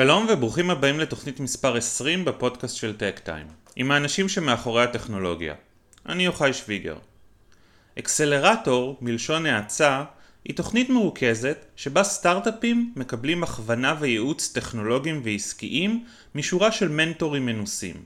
שלום וברוכים הבאים לתוכנית מספר 20 בפודקאסט של טק טיים, עם האנשים שמאחורי הטכנולוגיה. אני יוחאי שוויגר. אקסלרטור, מלשון האצה, היא תוכנית מרוכזת שבה סטארט-אפים מקבלים הכוונה וייעוץ טכנולוגיים ועסקיים משורה של מנטורים מנוסים.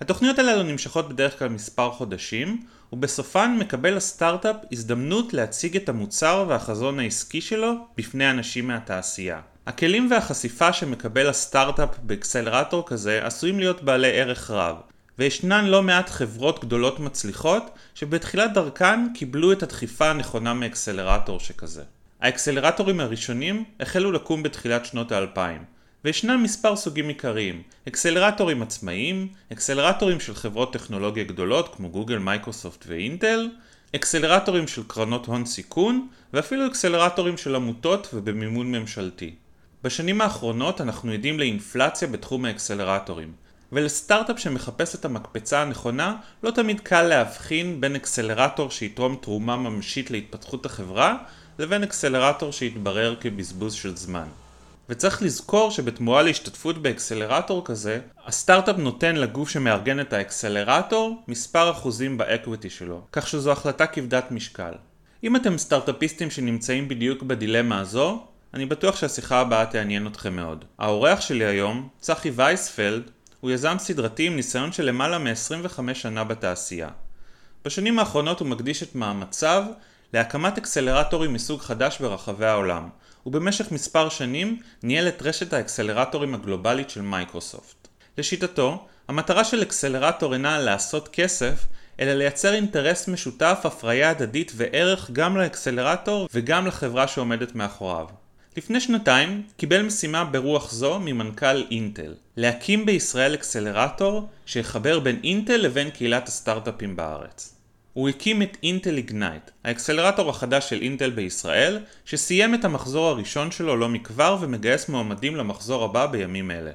התוכניות הללו נמשכות בדרך כלל מספר חודשים, ובסופן מקבל הסטארט-אפ הזדמנות להציג את המוצר והחזון העסקי שלו בפני אנשים מהתעשייה. הכלים והחשיפה שמקבל הסטארט-אפ באקסלרטור כזה עשויים להיות בעלי ערך רב, וישנן לא מעט חברות גדולות מצליחות שבתחילת דרכן קיבלו את הדחיפה הנכונה מאקסלרטור שכזה. האקסלרטורים הראשונים החלו לקום בתחילת שנות האלפיים, וישנם מספר סוגים עיקריים, אקסלרטורים עצמאיים, אקסלרטורים של חברות טכנולוגיה גדולות כמו גוגל, מייקרוסופט ואינטל, אקסלרטורים של קרנות הון סיכון, ואפילו אקסלרטורים של עמותות ובמימון ממשלתי. בשנים האחרונות אנחנו עדים לאינפלציה בתחום האקסלרטורים, ולסטארט-אפ שמחפש את המקפצה הנכונה לא תמיד קל להבחין בין אקסלרטור שיתרום תרומה ממשית להתפתחות החברה לבין אקסלרטור שיתברר כבזבוז של זמן. וצריך לזכור שבתמורה להשתתפות באקסלרטור כזה, הסטארט-אפ נותן לגוף שמארגן את האקסלרטור מספר אחוזים ב equity שלו, כך שזו החלטה כבדת משקל. אם אתם סטארט-אפיסטים שנמצאים בדיוק בדילמה הזו, אני בטוח שהשיחה הבאה תעניין אתכם מאוד. האורח שלי היום, צחי וייספלד, הוא יזם סדרתי עם ניסיון של למעלה מ-25 שנה בתעשייה. בשנים האחרונות הוא מקדיש את מאמציו להקמת אקסלרטורים מסוג חדש ברחבי העולם, ובמשך מספר שנים ניהל את רשת האקסלרטורים הגלובלית של מייקרוסופט. לשיטתו, המטרה של אקסלרטור אינה לעשות כסף, אלא לייצר אינטרס משותף, הפריה הדדית וערך גם לאקסלרטור וגם לחברה שעומדת מאחוריו. לפני שנתיים קיבל משימה ברוח זו ממנכ"ל אינטל, להקים בישראל אקסלרטור שיחבר בין אינטל לבין קהילת הסטארט-אפים בארץ. הוא הקים את אינטל איגנייט, האקסלרטור החדש של אינטל בישראל, שסיים את המחזור הראשון שלו לא מכבר ומגייס מועמדים למחזור הבא בימים אלה.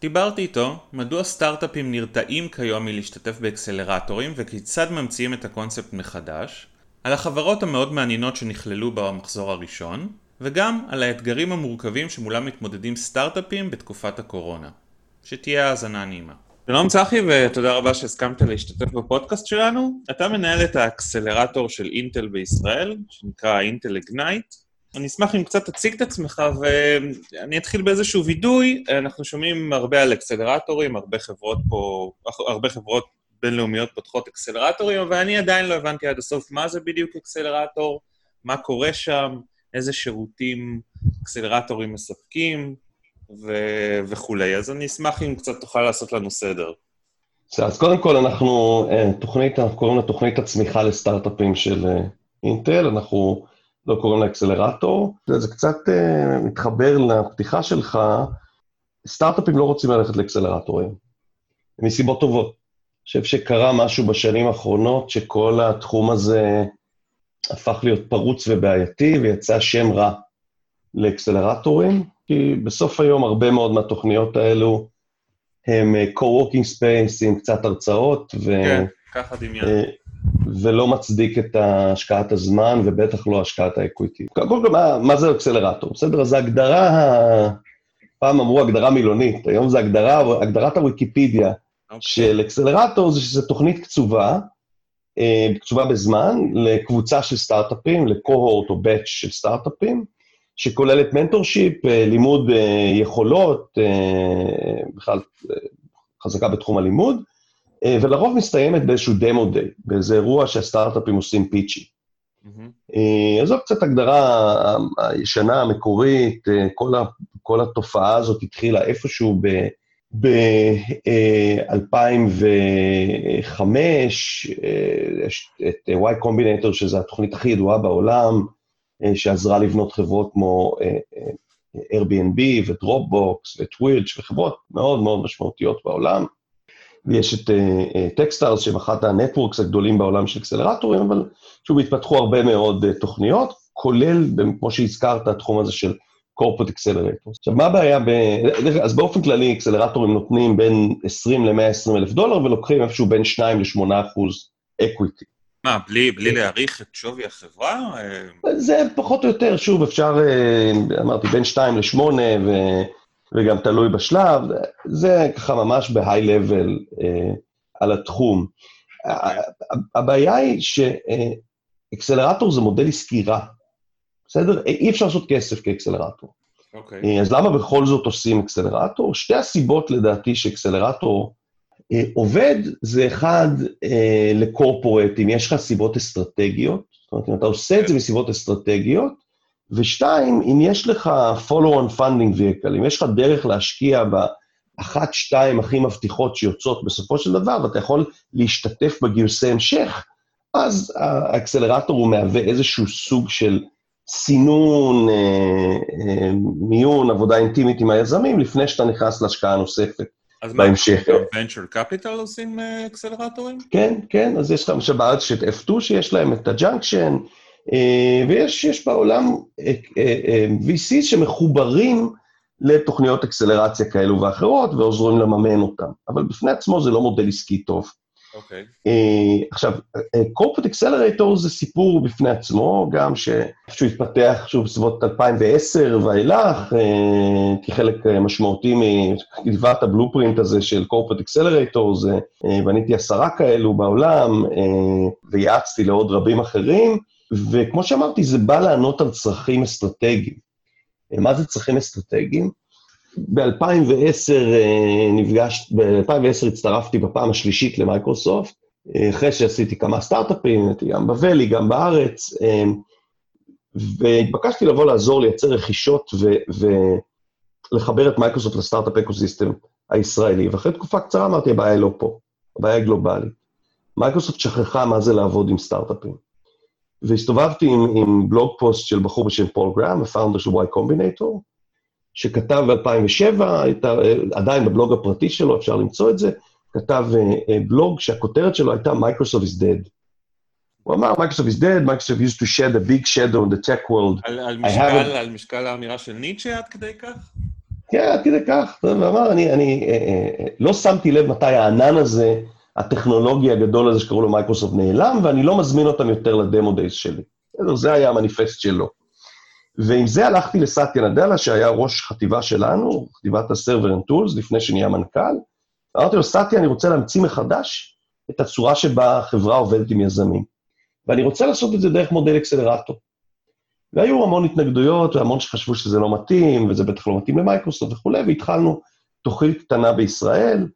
דיברתי איתו מדוע סטארט-אפים נרתעים כיום מלהשתתף באקסלרטורים וכיצד ממציאים את הקונספט מחדש, על החברות המאוד מעניינות שנכללו במחזור הראשון, וגם על האתגרים המורכבים שמולם מתמודדים סטארט-אפים בתקופת הקורונה. שתהיה האזנה נעימה. שלום צחי ותודה רבה שהסכמת להשתתף בפודקאסט שלנו. אתה מנהל את האקסלרטור של אינטל בישראל, שנקרא אינטל Ignite. אני אשמח אם קצת תציג את עצמך ואני אתחיל באיזשהו וידוי. אנחנו שומעים הרבה על אקסלרטורים, הרבה חברות פה, הרבה חברות בינלאומיות פותחות אקסלרטורים, אבל אני עדיין לא הבנתי עד הסוף מה זה בדיוק אקסלרטור, מה קורה שם, איזה שירותים אקסלרטורים מספקים ו- וכולי. אז אני אשמח אם קצת תוכל לעשות לנו סדר. אז קודם כל אנחנו, אה, תוכנית, אנחנו קוראים לה תוכנית הצמיחה לסטארט-אפים של אה, אינטל, אנחנו לא קוראים לה אקסלרטור. זה קצת uh, מתחבר לפתיחה שלך, סטארט-אפים לא רוצים ללכת לאקסלרטורים, מסיבות טובות. אני חושב שקרה משהו בשנים האחרונות, שכל התחום הזה הפך להיות פרוץ ובעייתי, ויצא שם רע לאקסלרטורים, כי בסוף היום הרבה מאוד מהתוכניות האלו הם אה, co-working space עם קצת הרצאות, ו... כן, ככה דמיין. אה, ולא מצדיק את השקעת הזמן, ובטח לא השקעת האקוויטי. קודם כל, מה, מה זה אקסלרטור? בסדר, אז ההגדרה, פעם אמרו הגדרה מילונית, היום זה הגדרה, הגדרת הוויקיפדיה okay. אוקיי. של אקסלרטור זה שזו תוכנית קצובה, קצובה בזמן, לקבוצה של סטארט-אפים, ל cohort או batch של סטארט-אפים, שכוללת mentorship, אה, לימוד אה, יכולות, בדרך כלל חזקה בתחום הלימוד, ולרוב מסתיימת באיזשהו demo day, באיזה אירוע שהסטארט-אפים עושים pitch. Mm-hmm. אז זו קצת הגדרה הישנה, המקורית, כל, ה, כל התופעה הזאת התחילה איפשהו ב... ב-2005, יש את Y Combinator, שזו התוכנית הכי ידועה בעולם, אה, שעזרה לבנות חברות כמו אה, אה, Airbnb ו Dropbox ו Twitch וחברות מאוד מאוד משמעותיות בעולם. ויש את Techstars, שהם אחת ה networks הגדולים בעולם של אקסלרטורים, אבל שוב, התפתחו הרבה מאוד תוכניות, כולל, כמו שהזכרת, התחום הזה של corporate accelerator. עכשיו, מה הבעיה ב... אז באופן כללי, אקסלרטורים נותנים בין 20 ל-120 אלף דולר, ולוקחים איפשהו בין 2 ל-8 אחוז equity. מה, בלי, בלי להעריך את שווי החברה? זה פחות או יותר, שוב, אפשר, אה, אמרתי, בין 2 ל-8, וגם תלוי בשלב, זה ככה ממש ב high level אה, על התחום. הבעיה היא שאקסלרטור זה מודל עסקי רע, בסדר? אי אפשר לעשות כסף כאקסלרטור. אוקיי. Okay. אז למה בכל זאת עושים אקסלרטור? שתי הסיבות לדעתי שאקסלרטור אה, עובד, זה אחד אה, לקורפורט, אם יש לך סיבות אסטרטגיות, זאת אומרת, אם אתה עושה את זה מסיבות אסטרטגיות, ושתיים, אם יש לך follow-on funding vehicle, אם יש לך דרך להשקיע באחת, שתיים הכי מבטיחות שיוצאות בסופו של דבר, ואתה יכול להשתתף בגיוסי המשך, אז האקסלרטור הוא מהווה איזשהו סוג של סינון, אה, אה, מיון, עבודה אינטימית עם היזמים, לפני שאתה נכנס להשקעה נוספת. אז בהמשך. אז מה, venture capital עושים אקסלרטורים? כן, כן, אז יש לך למשל בארץ את F2 שיש להם את הג'אנקשן, אה, ויש בעולם אה, אה, VC שמחוברים לתוכניות אקסלרציה כאלו ואחרות ועוזרים לממן אותם, אבל בפני עצמו זה לא מודל עסקי טוב. אוקיי. Okay. עכשיו, corporate accelerator זה סיפור בפני עצמו, גם שהוא התפתח שוב בסביבות 2010 ואילך, כחלק משמעותי מכתיבת הבלופרינט הזה של corporate accelerator, בניתי עשרה כאלו בעולם, ויעצתי לעוד רבים אחרים. וכמו שאמרתי, זה בא לענות על צרכים אסטרטגיים. מה זה צרכים אסטרטגיים? ב-2010 אה, נפגש, ב-2010 הצטרפתי בפעם השלישית למייקרוסופט, אה, אחרי שעשיתי כמה סטארט-אפים, הייתי גם בוואלי, גם בארץ, אה, והתבקשתי לבוא לעזור לייצר רכישות ולחבר את מייקרוסופט ל startup ecosystem הישראלי, ואחרי תקופה קצרה אמרתי, הבעיה לא פה, הבעיה היא גלובלית. מייקרוסופט שכחה מה זה לעבוד עם סטארט-אפים. והסתובבתי עם, עם blog post של בחור בשם פול גרהם, ה founder של Y Combinator, שכתב ב-2007, עדיין בבלוג הפרטי שלו, אפשר למצוא את זה, כתב אה, בלוג שהכותרת שלו הייתה Microsoft is dead. הוא אמר, Microsoft is dead, Microsoft used to shed a big shadow on the tech world. על, על, משקל, על משקל האמירה של ניטשה עד כדי כך? כן, עד כדי כך. הוא אמר, אני, אני אה, אה, לא שמתי לב מתי הענן הזה הטכנולוגי הגדול הזה שקראו לו מייקרוסופט נעלם, ואני לא מזמין אותם יותר ל demo days שלי. זה היה המניפסט שלו. ועם זה הלכתי לסטיה נדלה, שהיה ראש חטיבה שלנו, חטיבת ה-Server and Tools, לפני שנהיה מנכ"ל. אמרתי לו, סטיה, אני רוצה להמציא מחדש את הצורה שבה החברה עובדת עם יזמים. ואני רוצה לעשות את זה דרך מודל אקסלרטור. והיו המון התנגדויות, והמון שחשבו שזה לא מתאים, וזה בטח לא מתאים למייקרוסופט וכולי, והתחלנו תוכנית קטנה בישראל,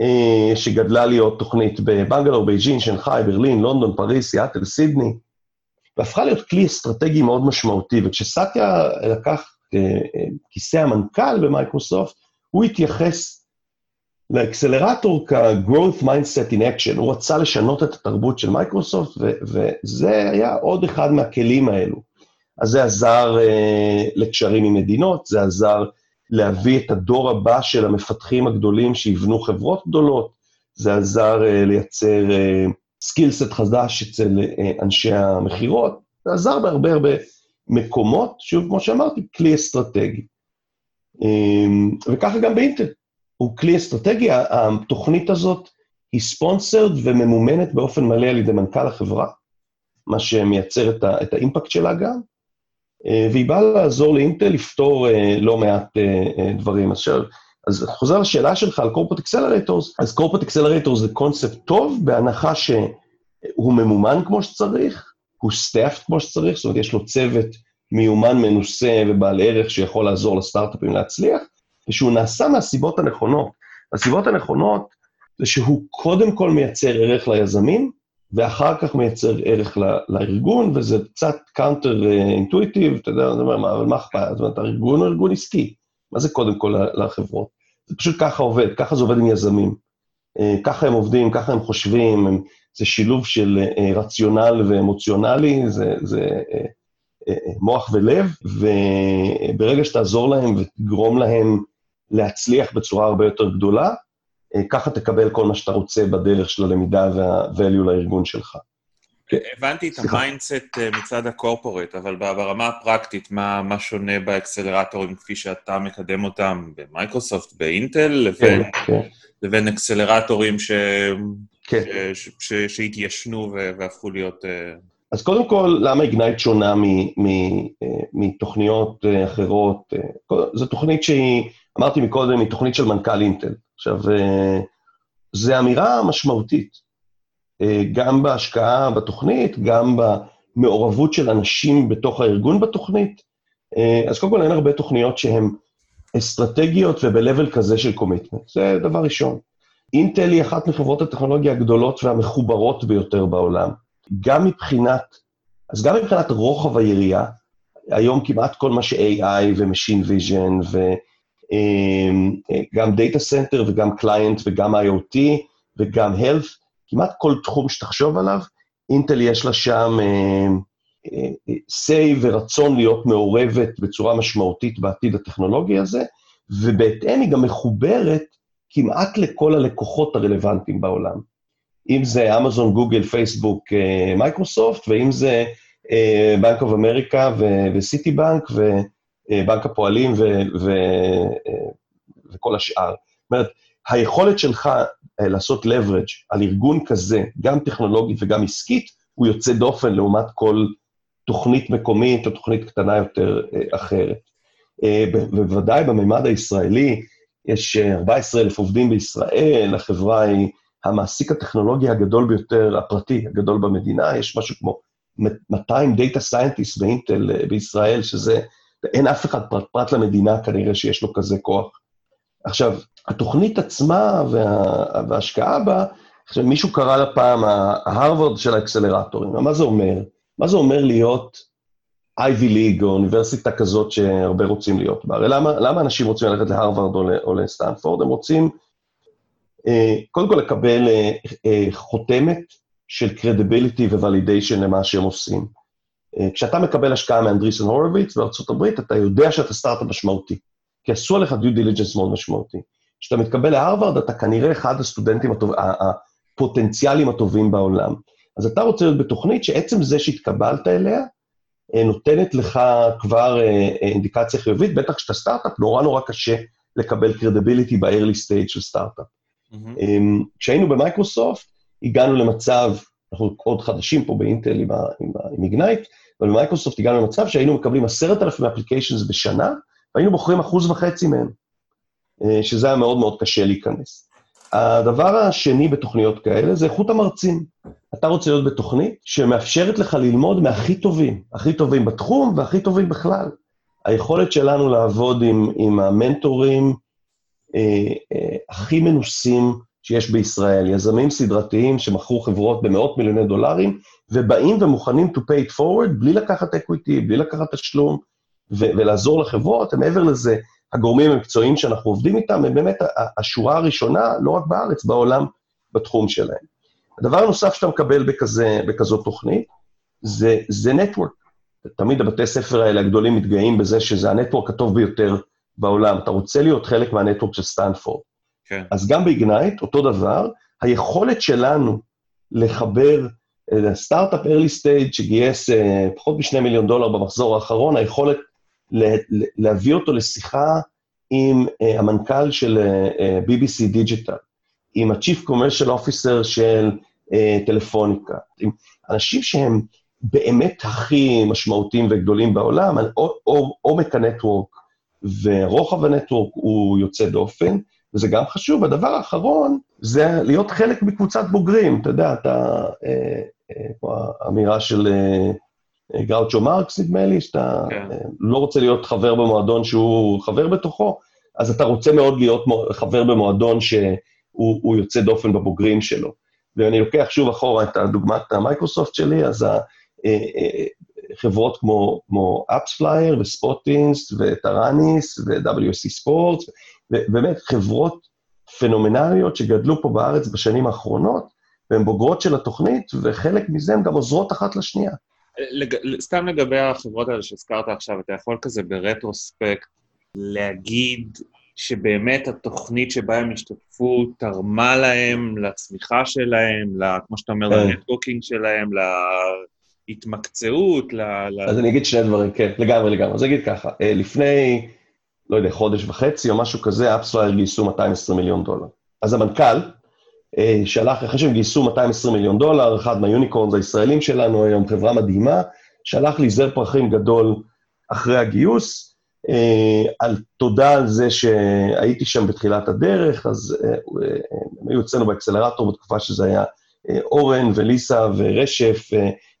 אה, שגדלה להיות תוכנית בבנגלור, בייג'ין, שנגחאי, ברלין, לונדון, פריס, סיאטל, סידני, והפכה להיות כלי אסטרטגי מאוד משמעותי. וכשסטיה לקח אה, כיסא המנכ"ל במייקרוסופט, הוא התייחס לאקסלרטור כ-growth mindset in action. הוא רצה לשנות את התרבות של מייקרוסופט, וזה היה עוד אחד מהכלים האלו. אז זה עזר אה, לקשרים עם מדינות, זה עזר להביא את הדור הבא של המפתחים הגדולים שיבנו חברות גדולות, זה עזר אה, לייצר skill set חדש אצל אה, אנשי המכירות, זה עזר בהרבה הרבה מקומות, שוב, כמו שאמרתי, כלי אסטרטגי. אממ, וככה גם באינטל, הוא כלי אסטרטגי, התוכנית הזאת היא sponsored וממומנת באופן מלא על ידי מנכ"ל החברה, מה שמייצר את, ה, את האימפקט שלה גם, אה, והיא באה לעזור לאינטל לפתור אה, לא מעט אה, דברים. אשר, אז חוזר לשאלה שלך על corporate accelerators, אז corporate accelerators זה קונספט טוב, בהנחה שהוא ממומן כמו שצריך, הוא staffed כמו שצריך, זאת אומרת, יש לו צוות מיומן, מנוסה ובעל ערך שיכול לעזור לסטארט-אפים להצליח, ושהוא נעשה מהסיבות הנכונות. הסיבות הנכונות זה שהוא קודם כל מייצר ערך ליזמים, ואחר כך מייצר ערך לארגון, וזה קצת counter intuitive, אתה יודע, אני אומר, מה אכפת? זאת אומרת, הארגון הוא ארגון עסקי. מה זה קודם כל לחברות? זה פשוט ככה עובד, ככה זה עובד עם יזמים. אה, ככה הם עובדים, ככה הם חושבים, הם, זה שילוב של אה, רציונל ואמוציונלי, זה, זה אה, מוח ולב, וברגע שתעזור להם ותגרום להם להצליח בצורה הרבה יותר גדולה, ככה תקבל כל מה שאתה רוצה בדרך של הלמידה וה-value לארגון שלך. כן. הבנתי את ה mindset אה, מצד ה corporate, אבל ברמה הפרקטית, מה, מה שונה באקסלרטורים כפי שאתה מקדם אותם במייקרוסופט, באינטל, לבין, כן, כן. לבין אקסלרטורים ש, כן. ש, ש, ש, שהתיישנו והפכו להיות... אה, אז קודם כל, למה איגנייט שונה מתוכניות אחרות? זו תוכנית שהיא אמרתי מקודם, היא תוכנית של מנכ"ל אינטל. עכשיו, זו אמירה משמעותית, גם בהשקעה בתוכנית, גם במעורבות של אנשים בתוך הארגון בתוכנית. אז קודם כל אין הרבה תוכניות שהן אסטרטגיות וב-level כזה של קומיטמנט, זה דבר ראשון. אינטל היא אחת מחברות הטכנולוגיה הגדולות והמחוברות ביותר בעולם. גם מבחינת, אז גם מבחינת רוחב היריעה, היום כמעט כל מה ש-AI ו-Machine Vision וגם Data Center וגם Client וגם IoT וגם Health, כמעט כל תחום שתחשוב עליו, אינטל יש לה שם uh, uh, say ורצון להיות מעורבת בצורה משמעותית בעתיד הטכנולוגי הזה, ובהתאם היא גם מחוברת כמעט לכל הלקוחות הרלוונטיים בעולם. אם זה אמזון, גוגל, פייסבוק, מייקרוסופט, ואם זה בנק אוף אמריקה וסיטי בנק ובנק הפועלים ו- וכל השאר. זאת אומרת, היכולת שלך לעשות leverage על ארגון כזה, גם טכנולוגית וגם עסקית, הוא יוצא דופן לעומת כל תוכנית מקומית או תוכנית קטנה יותר אחרת. בוודאי בממד הישראלי, יש 14,000 עובדים בישראל, החברה היא המעסיק הטכנולוגי הגדול ביותר, הפרטי, הגדול במדינה, יש משהו כמו 200 data scientist באינטל אה, בישראל, שזה, אין אף אחד פרט, פרט למדינה כנראה שיש לו כזה כוח. עכשיו, התוכנית עצמה וה, וההשקעה בה, עכשיו מישהו קרא לה פעם ההרווארד של האקסלרטורים, מה זה אומר? מה זה אומר להיות אייבי ליג או אוניברסיטה כזאת שהרבה רוצים להיות בה? הרי למה, למה אנשים רוצים ללכת להרווארד או, או לסטנפורד? הם רוצים אה, קודם כל לקבל אה, אה, חותמת של credibility ו-validation למה שהם עושים. כשאתה מקבל השקעה מאנדריסון הורוביץ בארצות הברית, אתה יודע שאתה סטארט-אפ משמעותי, כי עשו עליך due diligence מאוד משמעותי. כשאתה מתקבל להרווארד, אתה כנראה אחד הסטודנטים הטוב, הפוטנציאליים הטובים בעולם. אז אתה רוצה להיות בתוכנית שעצם זה שהתקבלת אליה, נותנת לך כבר אינדיקציה חיובית, בטח כשאתה סטארט-אפ, נורא נורא קשה לקבל credibility ב-early stage של סטארט-אפ. אהמ. כשהיינו במייקרוסופט, הגענו למצב, אנחנו עוד חדשים פה באינטל עם, עם, עם איגנייט, אבל במייקרוסופט הגענו למצב שהיינו מקבלים עשרת אלפים applications בשנה, והיינו בוחרים אחוז וחצי מהם, אה, שזה היה מאוד מאוד קשה להיכנס. הדבר השני בתוכניות כאלה זה איכות המרצים. אתה רוצה להיות בתוכנית שמאפשרת לך ללמוד מהכי טובים, הכי טובים בתחום והכי טובים בכלל. היכולת שלנו לעבוד עם, עם המנטורים, אה, אה, הכי מנוסים שיש בישראל, יזמים סדרתיים שמכרו חברות במאות מיליוני דולרים, ובאים ומוכנים to pay it forward בלי לקחת equity, בלי לקחת תשלום, ו- ולעזור לחברות, ומעבר לזה, הגורמים המקצועיים שאנחנו עובדים איתם, הם באמת השורה הראשונה, לא רק בארץ, בעולם, בתחום שלהם. הדבר הנוסף שאתה מקבל בכזה, בכזאת תוכנית, זה, זה network. תמיד הבתי ספר האלה הגדולים מתגאים בזה שזה ה network הטוב ביותר בעולם, אתה רוצה להיות חלק מה network של סטנפורד. כן. אז גם באיגנייט, אותו דבר, היכולת שלנו לחבר סטארט-אפ early stage שגייס uh, פחות משני מיליון דולר במחזור האחרון, היכולת להביא אותו לשיחה עם uh, המנכ"ל של uh, uh, BBC Digital, עם ה-Chief Commercial Officer של טלפוניקה, עם אנשים שהם באמת הכי משמעותיים וגדולים בעולם, עומק הנטוורק ורוחב הנטוורק הוא יוצא דופן, וזה גם חשוב. הדבר האחרון זה להיות חלק מקבוצת בוגרים. אתה יודע, אתה, אה, אה, האמירה של אה, אה, גראוצ'ו מרקס, נדמה לי, שאתה כן. אה, לא רוצה להיות חבר במועדון שהוא חבר בתוכו, אז אתה רוצה מאוד להיות חבר במועדון שהוא יוצא דופן בבוגרים שלו. ואני לוקח שוב אחורה את הדוגמת ה-Microsoft שלי, אז אה, אה, חברות כמו, כמו AppsFlyer ו-Spotinst וטראניס ו-WSC Sports, ובאמת חברות פנומנליות שגדלו פה בארץ בשנים האחרונות, והן בוגרות של התוכנית, וחלק מזה הן גם עוזרות אחת לשנייה. לג... סתם לגבי החברות האלה שהזכרת עכשיו, אתה יכול כזה ברטרוספקט להגיד שבאמת התוכנית שבה הם השתתפו תרמה להם לצמיחה שלהם, כמו שאתה אומר, כן. לנטווקינג שלהם, התמקצעות, ל... אז אני אגיד שני דברים, כן, לגמרי, לגמרי. אז אני אגיד ככה, אה, לפני, לא יודע, חודש וחצי או משהו כזה, אפספלייר גייסו 220 מיליון דולר. אז המנכ"ל שלח, אחרי שהם גייסו 220 מיליון דולר, אחד מהיוניקורנס הישראלים שלנו היום, חברה מדהימה, שלח לי זר פרחים גדול אחרי הגיוס, על תודה על זה שהייתי שם בתחילת הדרך, אז הם היו אצלנו באקסלרטור בתקופה שזה היה אורן וליסה ורשף,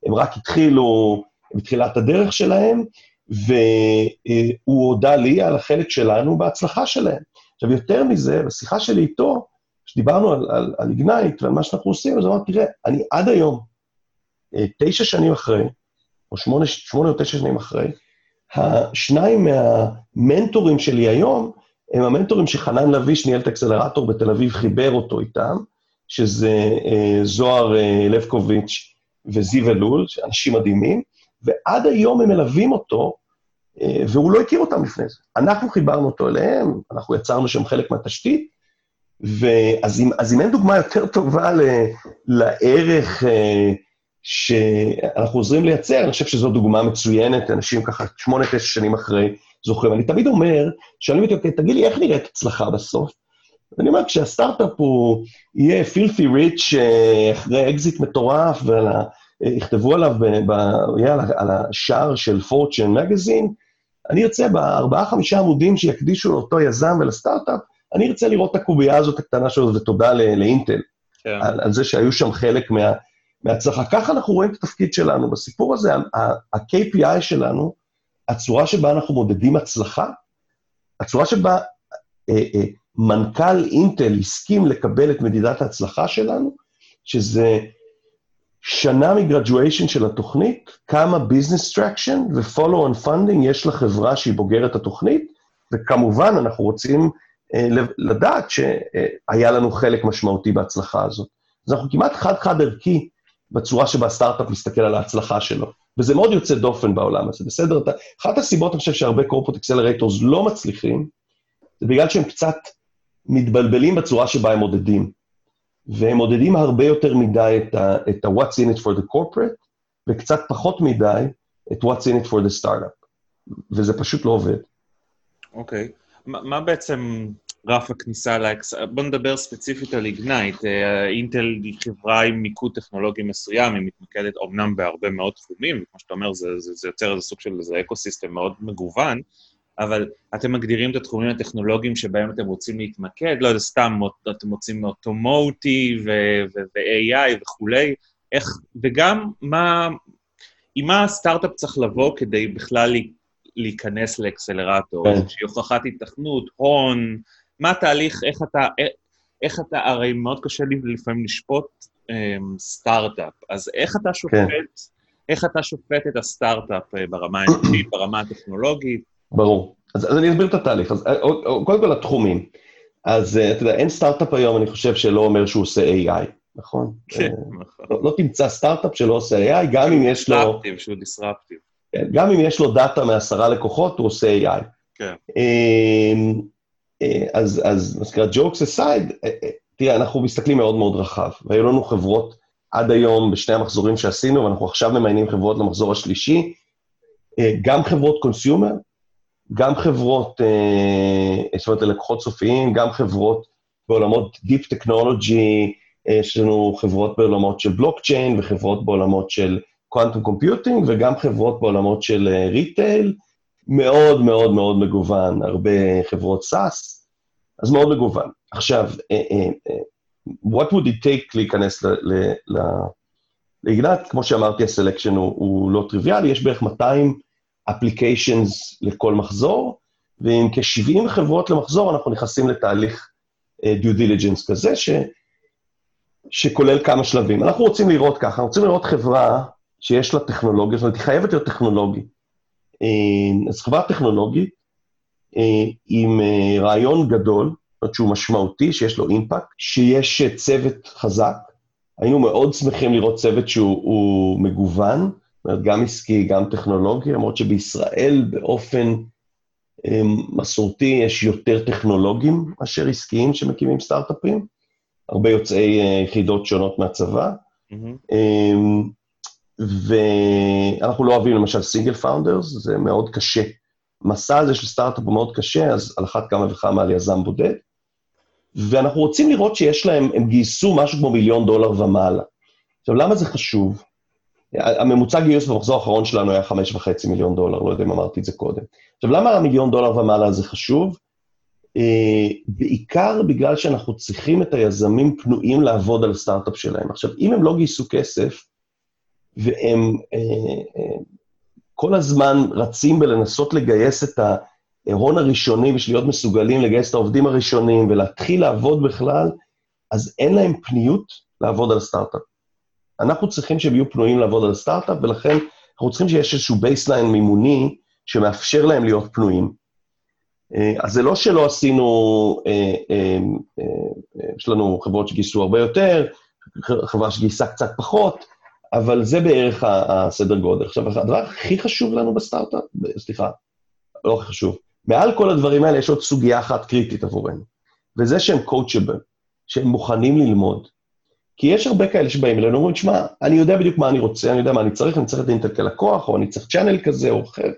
הם רק התחילו בתחילת הדרך שלהם, והוא הודה לי על החלק שלנו בהצלחה שלהם. עכשיו, יותר מזה, בשיחה שלי איתו, כשדיברנו על, על, על איגנייט ועל מה שאנחנו עושים, אז הוא אמר, תראה, אני עד היום, אה, תשע שנים אחרי, או שמונה, שמונה או תשע שנים אחרי, השניים מהמנטורים שלי היום, הם המנטורים שחנן לביא, שניהל את האקסלרטור בתל אביב, חיבר אותו איתם, שזה אה, זוהר אה, לבקוביץ' וזיו אלול, אנשים מדהימים, ועד היום הם מלווים אותו, אה, והוא לא הכיר אותם לפני זה. אנחנו חיברנו אותו אליהם, אנחנו יצרנו שם חלק מהתשתית, ואז אם, אז אם אין דוגמה יותר טובה ל, לערך אה, שאנחנו עוזרים לייצר, אני חושב שזו דוגמה מצוינת, אנשים ככה שמונה, תשע שנים אחרי זוכרים. אני תמיד אומר, שואלים אותי, אוקיי, תגיד לי, איך נראית הצלחה בסוף? אני אומר, כשהסטארט-אפ הוא יהיה פילפי ריץ' אה, אחרי אקזיט מטורף, ויכתבו עליו ב, ב, על, על השער של פורצ'ן מגזין, אני ארצה בארבעה-חמישה עמודים שיקדישו לאותו יזם ולסטארט-אפ, אני ארצה לראות את הקובייה הזאת הקטנה שלו, ותודה לאינטל, כן. על, על זה שהיו שם חלק מה, מהצלחה. ככה אנחנו רואים את התפקיד שלנו. בסיפור הזה, ה-KPI שלנו, הצורה שבה אנחנו מודדים הצלחה, הצורה שבה אה, אה, מנכ"ל אינטל הסכים לקבל את מדידת ההצלחה שלנו, שזה שנה מ-graduation של התוכנית, כמה business traction ו-follow on funding יש לחברה שהיא בוגרת התוכנית, וכמובן, אנחנו רוצים לדעת שהיה לנו חלק משמעותי בהצלחה הזאת. אז אנחנו כמעט חד-חד ערכי בצורה שבה הסטארט-אפ מסתכל על ההצלחה שלו, וזה מאוד יוצא דופן בעולם הזה, בסדר? אחת הסיבות, אני חושב, שהרבה corporate accelerators לא מצליחים, זה בגלל שהם קצת מתבלבלים בצורה שבה הם מודדים. והם מודדים הרבה יותר מדי את ה-what's in it for the corporate, וקצת פחות מדי את what's in it for the startup. וזה פשוט לא עובד. אוקיי. Okay. מה בעצם רף הכניסה לאקס... בוא נדבר ספציפית על איגנייט. אה, אינטל היא חברה עם מיקוד טכנולוגי מסוים, היא מתמקדת אומנם בהרבה מאוד תחומים, וכמו שאתה אומר, זה, זה, זה יוצר איזה סוג של איזה אקו-סיסטם מאוד מגוון, אבל אתם מגדירים את התחומים הטכנולוגיים שבהם אתם רוצים להתמקד, לא יודע, סתם אתם רוצים אוטומוטיב ו-AI וכולי, איך, וגם מה, עם מה הסטארט-אפ צריך לבוא כדי בכלל להיכנס לאקסלרטור, כן. איזושהי הוכחת התכנות, הון, מה התהליך, איך אתה, איך אתה, הרי מאוד קשה לי לפעמים לשפוט um, סטארט-אפ, אז איך אתה שופט, כן. איך אתה שופט את הסטארט-אפ אה, ברמה האנושית, ברמה הטכנולוגית? ברור. אז, אז אני אסביר את התהליך. אז אה, קודם כל התחומים. אז אתה יודע, אין סטארט-אפ היום, אני חושב, שלא אומר שהוא עושה AI, נכון? כן, נכון. לא, לא תמצא סטארט-אפ שלא עושה AI, גם אם יש לו... disruptive, שהוא disruptive. כן, גם אם יש לו דאטה מעשרה לקוחות, הוא עושה AI. כן. אמ, אה, אז, אז מה שנקרא, jokes aside, אה, אה, תראה, אנחנו מסתכלים מאוד מאוד רחב, והיו לנו חברות עד היום בשני המחזורים שעשינו, ואנחנו עכשיו ממיינים חברות למחזור השלישי, גם חברות consumer, גם חברות, זאת אומרת, ללקוחות סופיים, גם חברות בעולמות Deep Technology, יש לנו חברות בעולמות של בלוקצ'יין וחברות בעולמות של quantum computing, וגם חברות בעולמות של retail, מאוד מאוד מאוד מגוון, הרבה חברות SaaS, אז מאוד מגוון. עכשיו, אה, אה, אה, what would it take להיכנס לאיגנט? כמו שאמרתי, הסלקשן הוא, הוא לא טריוויאלי, יש בערך 200 אפליקיישנס לכל מחזור, ועם כ-70 חברות למחזור אנחנו נכנסים לתהליך due diligence כזה, ש, שכולל כמה שלבים. אנחנו רוצים לראות ככה, אנחנו רוצים לראות חברה שיש לה טכנולוגיה, זאת אומרת, היא חייבת להיות טכנולוגית. אה, אז חברה טכנולוגית אה, עם אה, רעיון גדול, זאת אומרת שהוא משמעותי, שיש לו אימפקט, שיש צוות חזק. היינו מאוד שמחים לראות צוות שהוא מגוון, זאת אומרת, גם עסקי, גם טכנולוגי, למרות שבישראל באופן מסורתי יש יותר טכנולוגים מאשר עסקיים שמקימים סטארט-אפים, הרבה יוצאי יחידות שונות מהצבא. Mm-hmm. ואנחנו לא אוהבים למשל single founders, זה מאוד קשה. מסע הזה של סטארט-אפ הוא מאוד קשה, אז על אחת כמה וכמה על יזם בודד. ואנחנו רוצים לראות שיש להם, הם גייסו משהו כמו מיליון דולר ומעלה. עכשיו, למה זה חשוב? הממוצע גיוס במחזור האחרון שלנו היה חמש וחצי מיליון דולר, לא יודע אם אמרתי את זה קודם. עכשיו, למה המיליון דולר ומעלה זה חשוב? אה, בעיקר בגלל שאנחנו צריכים את היזמים פנויים לעבוד על הסטארט-אפ שלהם. עכשיו, אם הם לא גייסו כסף, והם אה, אה, כל הזמן רצים בלנסות לגייס את ההון הראשוני בשביל להיות מסוגלים לגייס את העובדים הראשונים ולהתחיל לעבוד בכלל, אז אין להם פניות לעבוד על סטארט-אפ. אנחנו צריכים שהם יהיו פנויים לעבוד על סטארט-אפ, ולכן אנחנו צריכים שיש איזשהו baseline מימוני שמאפשר להם להיות פנויים. אה, אז זה לא שלא עשינו, יש לנו חברות שגייסו הרבה יותר, חברה שגייסה קצת פחות, אבל זה בערך הסדר גודל. עכשיו, הדבר הכי חשוב לנו בסטארט-אפ, סליחה, לא הכי חשוב, מעל כל הדברים האלה יש עוד סוגיה אחת קריטית עבורנו, וזה שהם coachable, שהם מוכנים ללמוד. כי יש הרבה כאלה שבאים אלינו ואומרים, שמע, אני יודע בדיוק מה אני רוצה, אני יודע מה אני צריך, אני צריך את אינטל כלקוח, או אני צריך channel כזה או אחר,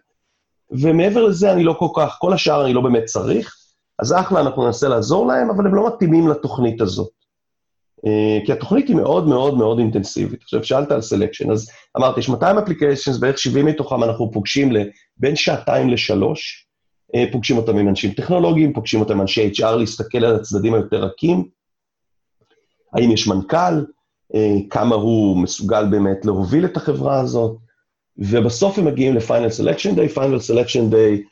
ומעבר לזה אני לא כל כך, כל השאר אני לא באמת צריך, אז אחלה, אנחנו ננסה לעזור להם, אבל הם לא מתאימים לתוכנית הזאת. Uh, כי התוכנית היא מאוד מאוד מאוד אינטנסיבית. עכשיו, שאלת על selection, אז אמרתי, יש 200 applications, בערך 70 מתוכם אנחנו פוגשים בין שעתיים לשלוש, uh, פוגשים אותם עם אנשים טכנולוגיים, פוגשים אותם עם אנשי HR, להסתכל על הצדדים היותר רכים, האם יש מנכ"ל, אה, כמה הוא מסוגל באמת להוביל את החברה הזאת, ובסוף הם מגיעים ל-final selection day, final selection day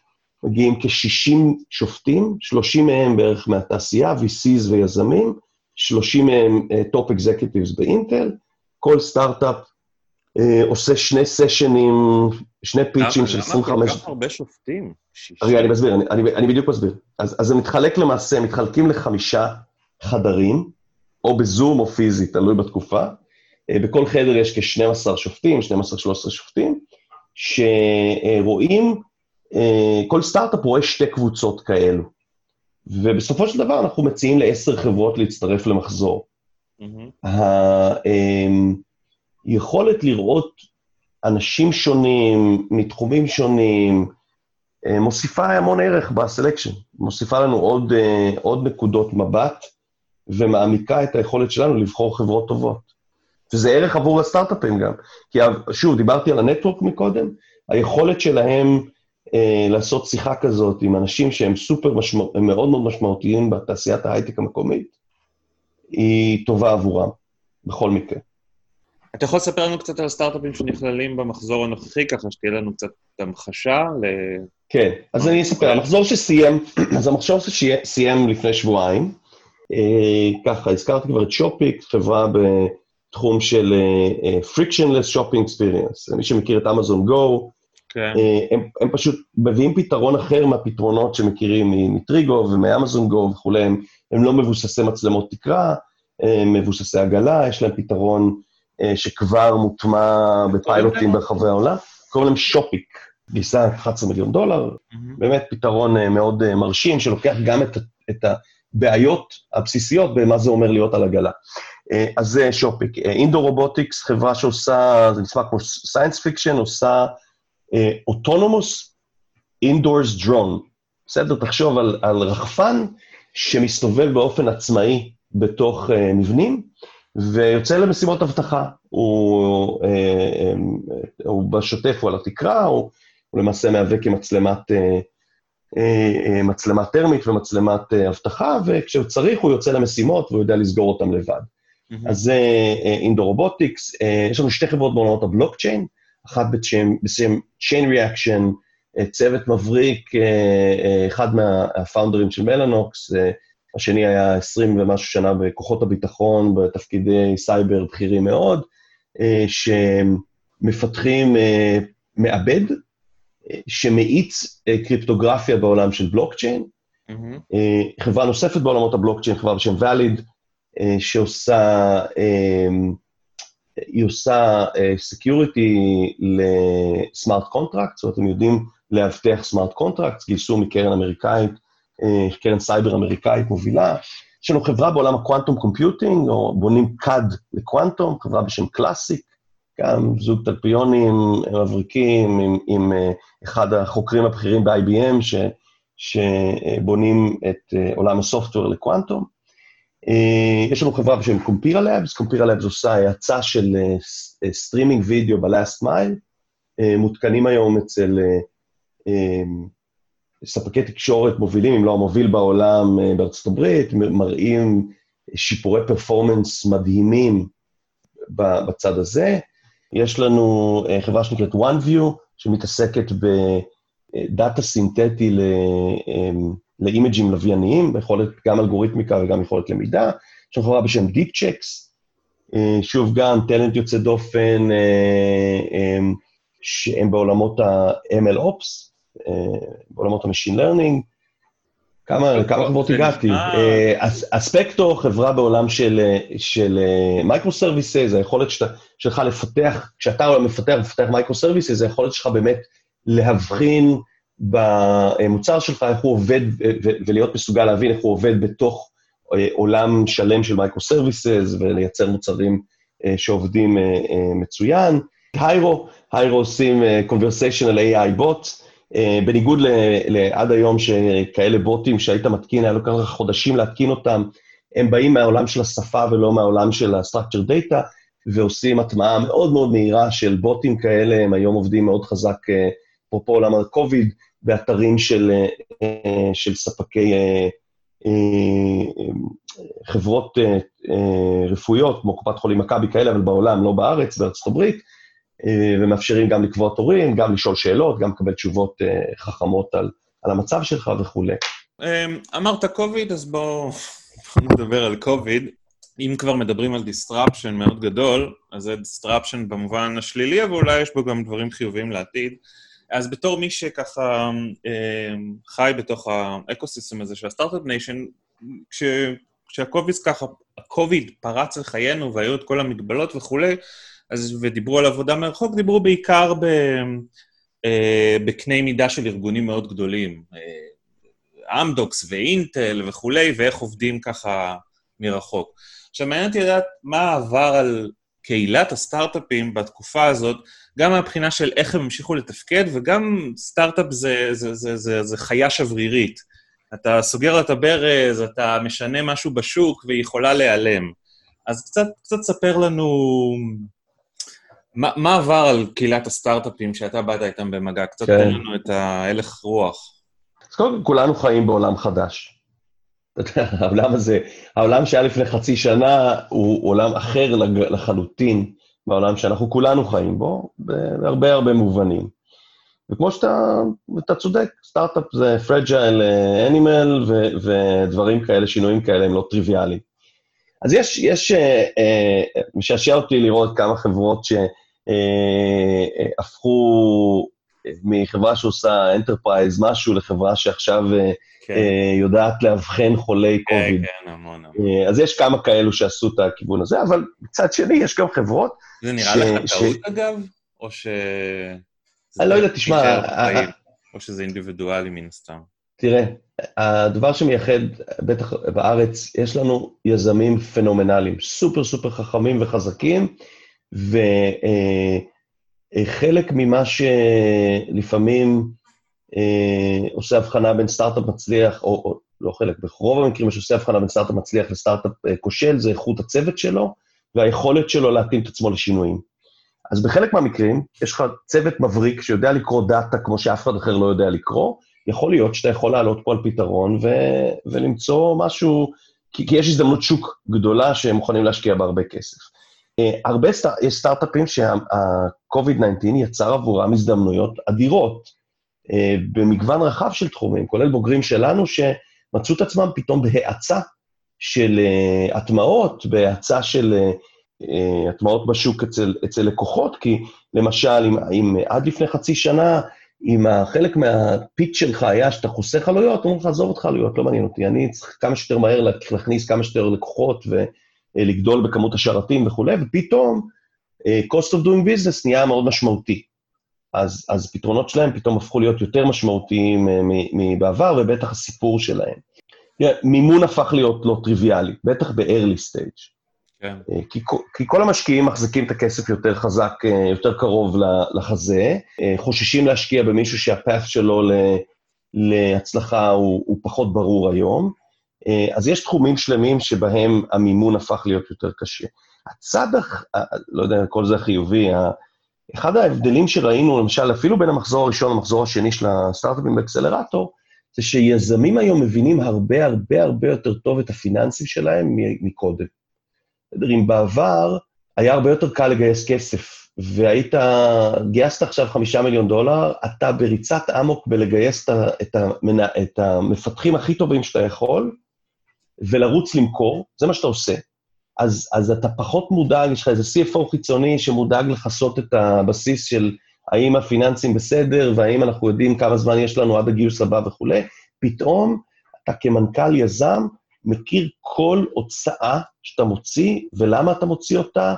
מגיעים כ-60 שופטים, 30 מהם בערך מהתעשייה, VCs ויזמים, 30 מהם top executives באינטל, כל סטארט-אפ uh, עושה שני סשנים, שני pitch-ים של 25... למה כל כך הרבה שופטים? רגע, אני מסביר, אני, אני, אני בדיוק מסביר. אז, אז זה מתחלק למעשה, מתחלקים לחמישה חדרים, או בזום או פיזית, תלוי בתקופה. אה, בכל חדר יש כ-12 שופטים, 12-13 שופטים, שרואים, אה, כל סטארט-אפ רואה שתי קבוצות כאלו. ובסופו של דבר אנחנו מציעים לעשר חברות להצטרף למחזור. Mm-hmm. היכולת לראות אנשים שונים, מתחומים שונים, אה, מוסיפה המון ערך בסלקשן, מוסיפה לנו עוד, עוד נקודות מבט. ומעמיקה את היכולת שלנו לבחור חברות טובות. וזה ערך עבור הסטארט-אפים גם. כי שוב, דיברתי על הנטוורק מקודם, היכולת שלהם אה, לעשות שיחה כזאת עם אנשים שהם סופר משמעות, הם מאוד מאוד משמעותיים בתעשיית ההייטק המקומית, היא טובה עבורם, בכל מקרה. אתה יכול לספר לנו קצת על הסטארט-אפים שנכללים במחזור הנוכחי, ככה שתהיה לנו קצת המחשה ל... כן, אז אני אספר. המחזור שסיים, אז המחזור שסיים לפני שבועיים, אה, ככה, הזכרתי כבר את שופיקס, חברה בתחום של אה, אה, frictionless shopping experience. מי שמכיר את אמזון גו, כן. הם, הם פשוט מביאים פתרון אחר מהפתרונות שמכירים מ-Trigo ומ-Amazon Go וכולי, הם, הם לא מבוססי מצלמות תקרה, הם מבוססי עגלה, יש להם פתרון שכבר מוטמע בפיילוטים ברחבי העולם, קוראים להם Shopic, גייסה 11 מיליון דולר, mm-hmm. באמת פתרון מאוד מרשים, שלוקח גם את, את הבעיות הבסיסיות במה זה אומר להיות על עגלה. אה, אז זה Shopic. Indoor Robotics, חברה שעושה, זה נשמע כמו science fiction, עושה autonomous indoors drone. בסדר? תחשוב על, על רחפן שמסתובב באופן עצמאי בתוך uh, מבנים, ויוצא למשימות אבטחה. הוא, uh, uh, הוא בשוטף, הוא על התקרה, הוא, הוא למעשה מהווה כמצלמת uh, אה, אה, מצלמה טרמית ומצלמת אה, אבטחה, וכשהוא צריך הוא יוצא למשימות והוא יודע לסגור אותם לבד. Mm-hmm. אז זה Indoor Robotics, יש לנו שתי חברות בעולמות הבלוקצ'יין, אחת בשם, בשם Chain Reaction, צוות מבריק, אחד מהפאונדרים של מלאנוקס, השני היה 20 ומשהו שנה בכוחות הביטחון, בתפקידי סייבר בכירים מאוד, שמפתחים מעבד, שמאיץ אה, קריפטוגרפיה בעולם של בלוקצ'יין. Mm-hmm. חברה נוספת בעולמות הבלוקצ'יין, חברה בשם אה, שעושה, היא עושה security ל smart contract, זאת אומרת, הם יודעים לאבטח smart contract, גייסו מקרן אמריקאית, קרן סייבר אמריקאית מובילה. יש לנו חברה בעולם ה quantum computing, או בונים CAD לקוואנטום, חברה בשם Classiq, גם זוג תלפיונים מבריקים עם, עם אה, אחד החוקרים הבכירים ב-IBM, ש, שבונים את אה, עולם ה software לקוונטום. אה, יש לנו חברה בשם Compira Labs, Compira Labs עושה האצה של סטרימינג וידאו ב-last mile, מותקנים היום אצל ספקי תקשורת מובילים, אם לא המוביל בעולם בארצות הברית, מראים שיפורי performance מדהימים בצד הזה. יש לנו חברה שנקראת OneView, שמתעסקת ב data סינתטי ל image־ים לווייניים, יכולת גם אלגוריתמיקה וגם יכולת למידה. יש לנו חברה בשם DeepChecks, שוב גם talent יוצא דופן, שהם בעולמות ה-ML Ops, בעולמות ה-Machine Learning. כמה, כמה חברות הגעתי? Aspecto, חברה בעולם של micro services, היכולת שלך לפתח, כשאתה מפתח מפתח micro services, היכולת שלך באמת להבחין במוצר שלך, איך הוא עובד, ולהיות מסוגל להבין איך הוא עובד בתוך עולם שלם של micro services, ולייצר מוצרים שעובדים מצוין. היירו, היירו עושים conversational AI bots, בניגוד לעד היום שכאלה בוטים שהיית מתקין, היה לוקח לך חודשים להתקין אותם, הם באים מהעולם של השפה ולא מהעולם של ה-structure data, ועושים הטמעה מאוד מאוד מהירה של בוטים כאלה, הם היום עובדים מאוד חזק, אפרופו עולם ה-COVID, באתרים של, של ספקי חברות רפואיות, כמו קופת חולים מכבי כאלה, אבל בעולם, לא בארץ, בארצות הברית, ומאפשרים גם לקבוע תורים, גם לשאול שאלות, גם לקבל תשובות חכמות על, על המצב שלך וכולי. אמרת קוביד, אז בואו נדבר על קוביד. אם כבר מדברים על disruption מאוד גדול, אז זה disruption במובן השלילי, אבל אולי יש בו גם דברים חיוביים לעתיד. אז בתור מי שככה אה, חי בתוך האקוסיסטם הזה של ה start-up nation, כשהקוביד ככה, הקוביד פרץ לחיינו והיו את כל המגבלות וכולי, אז, ודיברו על עבודה מרחוק, דיברו בעיקר ב, אה, בקנה מידה של ארגונים מאוד גדולים, אה, אמדוקס ואינטל וכולי, ואיך עובדים ככה מרחוק. עכשיו, מעניין אותי לדעת מה עבר על קהילת הסטארט-אפים בתקופה הזאת, גם מהבחינה של איך הם המשיכו לתפקד, וגם סטארט-אפ זה, זה, זה, זה, זה חיה שברירית. אתה סוגר את הברז, אתה משנה משהו בשוק, והיא יכולה להיעלם. אז קצת, קצת ספר לנו מה, מה עבר על קהילת הסטארט-אפים שאתה באת איתם במגע? קצת כן. תן לנו את ההלך רוח. אז קודם כל, כולנו חיים בעולם חדש. העולם הזה, העולם שהיה לפני חצי שנה הוא עולם אחר לחלוטין מהעולם שאנחנו כולנו חיים בו, בהרבה הרבה מובנים. וכמו שאתה, אתה צודק, סטארט-אפ זה פרג'ייל אנימל, ודברים כאלה, שינויים כאלה הם לא טריוויאליים. אז יש, יש, אה, אה, משעשע אותי לראות כמה חברות שהפכו אה, מחברה שעושה enterprise משהו לחברה שעכשיו כן. יודעת לאבחן חולי קוביד. כן, כן, המון, המון. אז יש כמה כאלו שעשו את הכיוון הזה, אבל מצד שני, יש גם חברות... זה נראה ש... לך טעות, ש... אגב? או ש... אני לא יודע, תשמע... או שזה אינדיבידואלי מן הסתם. תראה, הדבר שמייחד, בטח בארץ, יש לנו יזמים פנומנליים, super super חכמים וחזקים, וחלק ממה שלפעמים אה, עושה הבחנה בין סטארט-אפ מצליח, או, או לא חלק, ברוב המקרים מה שעושה הבחנה בין סטארט-אפ מצליח לסטארט-אפ אה, כושל, זה איכות הצוות שלו והיכולת שלו להתאים את עצמו לשינויים. אז בחלק מהמקרים, יש לך צוות מבריק שיודע לקרוא data כמו שאף אחד אחר לא יודע לקרוא, יכול להיות שאתה יכול לעלות פה על פתרון ו- ולמצוא משהו, כי, כי יש הזדמנות שוק גדולה שהם מוכנים להשקיע בה הרבה כסף. Uh, הרבה סטאר, יש סטארט-אפים שה-COVID-19 יצר עבורם הזדמנויות אדירות, uh, במגוון רחב של תחומים, כולל בוגרים שלנו שמצאו את עצמם פתאום בהאצה של uh, הטמעות, בהאצה של הטמעות בשוק אצל, אצל לקוחות, כי למשל, אם, אם עד לפני חצי שנה אם חלק מהפיץ שלך היה שאתה חוסך עלויות, אומרים לך, עזוב אותך עלויות, לא מעניין אותי, אני צריך כמה שיותר מהר להכניס כמה שיותר לקוחות ולגדול בכמות השרתים וכולי, ופתאום אה, cost of doing business נהיה מאוד משמעותי. אז, אז פתרונות שלהם פתאום הפכו להיות יותר משמעותיים אה, מבעבר, ובטח הסיפור שלהם. מימון הפך להיות לא טריוויאלי, בטח ב-early stage. כן. אה, כי, כי כל המשקיעים מחזיקים את הכסף יותר חזק, אה, יותר קרוב לחזה, אה, חוששים להשקיע במישהו שהפאth שלו להצלחה הוא, הוא פחות ברור היום. אז יש תחומים שלמים שבהם המימון הפך להיות יותר קשה. הצד, לא יודע, כל זה חיובי, אחד ההבדלים שראינו, למשל, אפילו בין המחזור הראשון למחזור השני של הסטארט-אפים באקסלרטור, זה שיזמים היום מבינים הרבה הרבה הרבה יותר טוב את הפיננסים שלהם מקודם. בסדר, אם בעבר היה הרבה יותר קל לגייס כסף, והיית, גייסת עכשיו חמישה מיליון דולר, אתה בריצת אמוק בלגייס את, המנ... את המפתחים הכי טובים שאתה יכול, ולרוץ למכור, זה מה שאתה עושה. אז, אז אתה פחות מודאג, יש לך איזה CFO חיצוני שמודאג לכסות את הבסיס של האם הפיננסים בסדר, והאם אנחנו יודעים כמה זמן יש לנו עד הגיוס הבא וכולי, פתאום אתה כמנכ"ל יזם מכיר כל הוצאה שאתה מוציא, ולמה אתה מוציא אותה,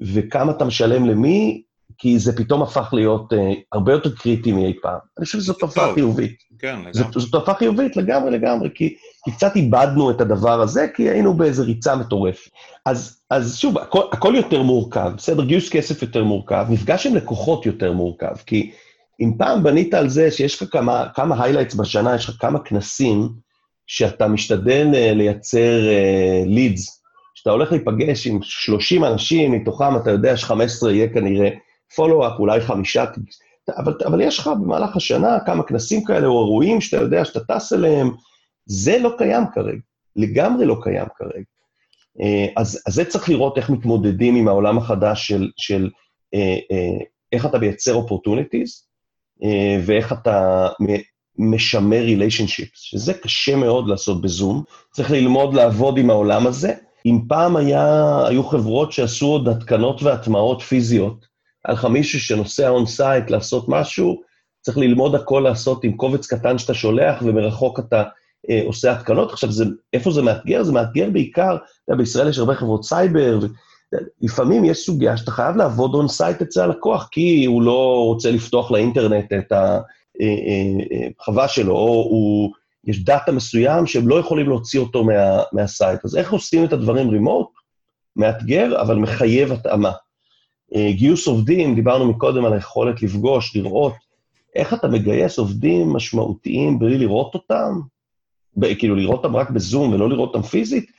וכמה אתה משלם למי, כי זה פתאום הפך להיות uh, הרבה יותר קריטי מאי פעם. אני חושב שזו תופעה חיובית. כן, לגמרי. זו תופעה חיובית לגמרי לגמרי, כי, כי קצת איבדנו את הדבר הזה, כי היינו באיזו ריצה מטורפת. אז, אז שוב, הכל, הכל יותר מורכב, בסדר, גיוס כסף יותר מורכב, מפגש עם לקוחות יותר מורכב, כי אם פעם בנית על זה שיש לך כמה, כמה highlights בשנה, יש לך כמה כנסים, שאתה משתדל uh, לייצר לידס, uh, שאתה הולך להיפגש עם 30 אנשים, מתוכם אתה יודע ש-15 יהיה כנראה פולו-אפ, אולי חמישה, אבל, אבל יש לך במהלך השנה כמה כנסים כאלה או אירועים שאתה יודע שאתה טס אליהם, זה לא קיים כרגע, לגמרי לא קיים כרגע. אה, אז, אז זה צריך לראות איך מתמודדים עם העולם החדש של, של אה, אה, איך אתה מייצר opportunities, ואיך אתה משמר relationships, שזה קשה מאוד לעשות בזום. צריך ללמוד לעבוד עם העולם הזה. אם פעם היה, היו חברות שעשו עוד התקנות והטמעות פיזיות, היה לך מישהו שנוסע on site לעשות משהו, צריך ללמוד הכל לעשות עם קובץ קטן שאתה שולח, ומרחוק אתה עושה התקנות. עכשיו, זה, איפה זה מאתגר? זה מאתגר בעיקר, אתה יודע, בישראל יש הרבה חברות סייבר, ולפעמים יש סוגיה שאתה חייב לעבוד on site אצל הלקוח, כי הוא לא רוצה לפתוח לאינטרנט את החווה אה, אה, שלו, או הוא, יש data מסוים שהם לא יכולים להוציא אותו מה, מה site. אז איך עושים את הדברים remote? מאתגר, אבל מחייב התאמה. אה, גיוס עובדים, דיברנו מקודם על היכולת לפגוש, לראות, איך אתה מגייס עובדים משמעותיים בלי לראות אותם, כאילו לראות אותם רק בזום ולא לראות אותם פיזית,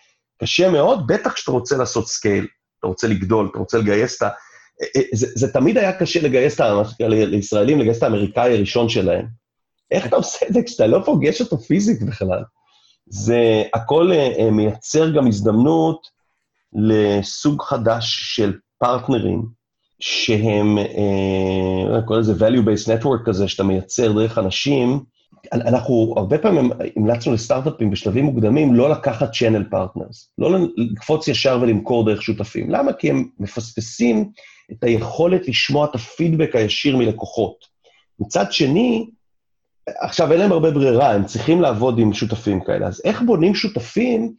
קשה מאוד, בטח כשאתה רוצה לעשות scale, אתה רוצה לגדול, אתה רוצה לגייס את ה... אה, אה, זה, זה תמיד היה קשה לגייס את ה... לישראלים, לגייס את האמריקאי הראשון שלהם. איך אתה עושה את זה כשאתה לא פוגש אותו פיזית בכלל? זה הכל מייצר גם הזדמנות לסוג חדש של partner־ים, שהם, אה, קוראים לזה value-based network כזה, שאתה מייצר דרך אנשים, אנחנו הרבה פעמים המלצנו לסטארט-אפים בשלבים מוקדמים לא לקחת channel partners, לא לקפוץ ישר ולמכור דרך שותפים. למה? כי הם מפספסים את היכולת לשמוע את הפידבק הישיר מלקוחות. מצד שני, עכשיו אין להם הרבה ברירה, הם צריכים לעבוד עם שותפים כאלה. אז איך בונים שותפים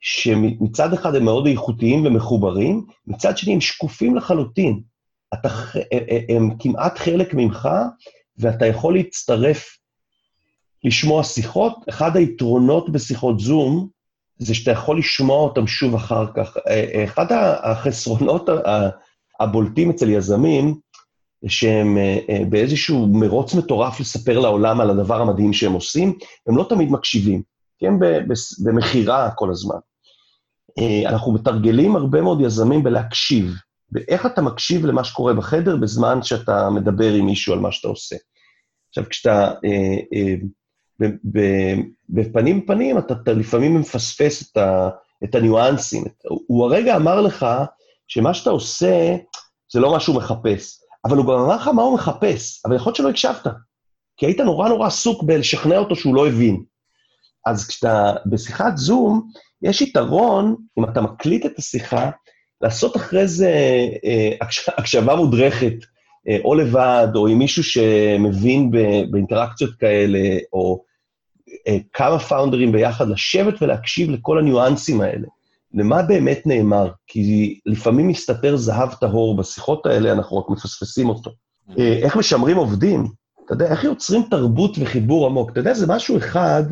שמצד אחד הם מאוד איכותיים ומחוברים, מצד שני הם שקופים לחלוטין. אתה, הם כמעט חלק ממך, ואתה יכול להצטרף, לשמוע שיחות. אחד היתרונות בשיחות זום, זה שאתה יכול לשמוע אותם שוב אחר כך. אחד החסרונות הבולטים אצל יזמים, שהם באיזשהו מרוץ מטורף לספר לעולם על הדבר המדהים שהם עושים, הם לא תמיד מקשיבים, כי הם במכירה כל הזמן. אנחנו מתרגלים הרבה מאוד יזמים בלהקשיב. ואיך אתה מקשיב למה שקורה בחדר בזמן שאתה מדבר עם מישהו על מה שאתה עושה. עכשיו, כשאתה אה, אה, בפנים פנים, אתה, אתה לפעמים מפספס את, ה, את הניואנסים. הוא הרגע אמר לך שמה שאתה עושה זה לא מה שהוא מחפש, אבל הוא גם אמר לך מה הוא מחפש, אבל יכול להיות שלא הקשבת, כי היית נורא נורא עסוק בלשכנע אותו שהוא לא הבין. אז כשאתה בשיחת זום, יש יתרון, אם אתה מקליט את השיחה, לעשות אחרי זה אה, הקשבה מודרכת, או לבד, או עם מישהו שמבין באינטראקציות כאלה, או אה, כמה פאונדרים ביחד, לשבת ולהקשיב לכל הניואנסים האלה. למה באמת נאמר? כי לפעמים מסתתר זהב טהור בשיחות האלה, אנחנו רק מפספסים אותו. איך משמרים עובדים? אתה יודע, איך יוצרים תרבות וחיבור עמוק? אתה יודע, זה משהו אחד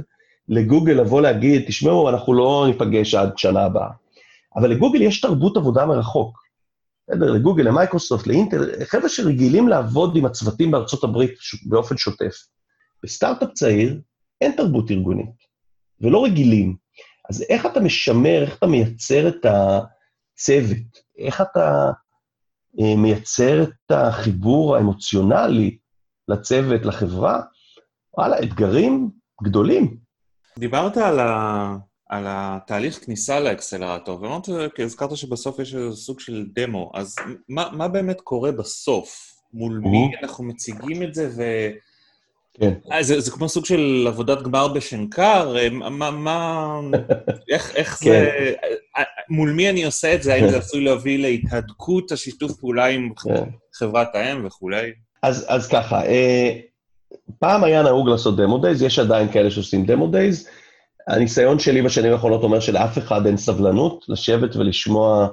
לגוגל לבוא להגיד, תשמעו, אנחנו לא ניפגש עד שנה הבאה. אבל לגוגל יש תרבות עבודה מרחוק. בסדר, לגוגל, למייקרוסופט, לאינטל, חבר'ה שרגילים לעבוד עם הצוותים בארצות הברית באופן שוטף. בסטארט-אפ צעיר אין תרבות ארגונית, ולא רגילים. אז איך אתה משמר, איך אתה מייצר את הצוות? איך אתה אה, מייצר את החיבור האמוציונלי לצוות, לחברה, וואלה, אתגרים גדולים. דיברת על, ה... על התהליך כניסה לאקסלרטור, ואמרת, כי הזכרת שבסוף יש איזה סוג של דמו, אז מה, מה באמת קורה בסוף? מול מי אנחנו מציגים את זה, ו... כן. אה, זה, זה כמו סוג של עבודת גמר בשנקר? אה, מה, מה, איך, איך כן. זה, אה, מול מי אני עושה את זה? האם זה עשוי להביא להתהדקות השיתוף פעולה עם כן. חברת האם וכולי? אז, אז ככה, פעם היה נהוג לעשות demo days, יש עדיין כאלה שעושים demo days. הניסיון שלי בשנים האחרונות אומר שלאף אחד אין סבלנות לשבת ולשמוע,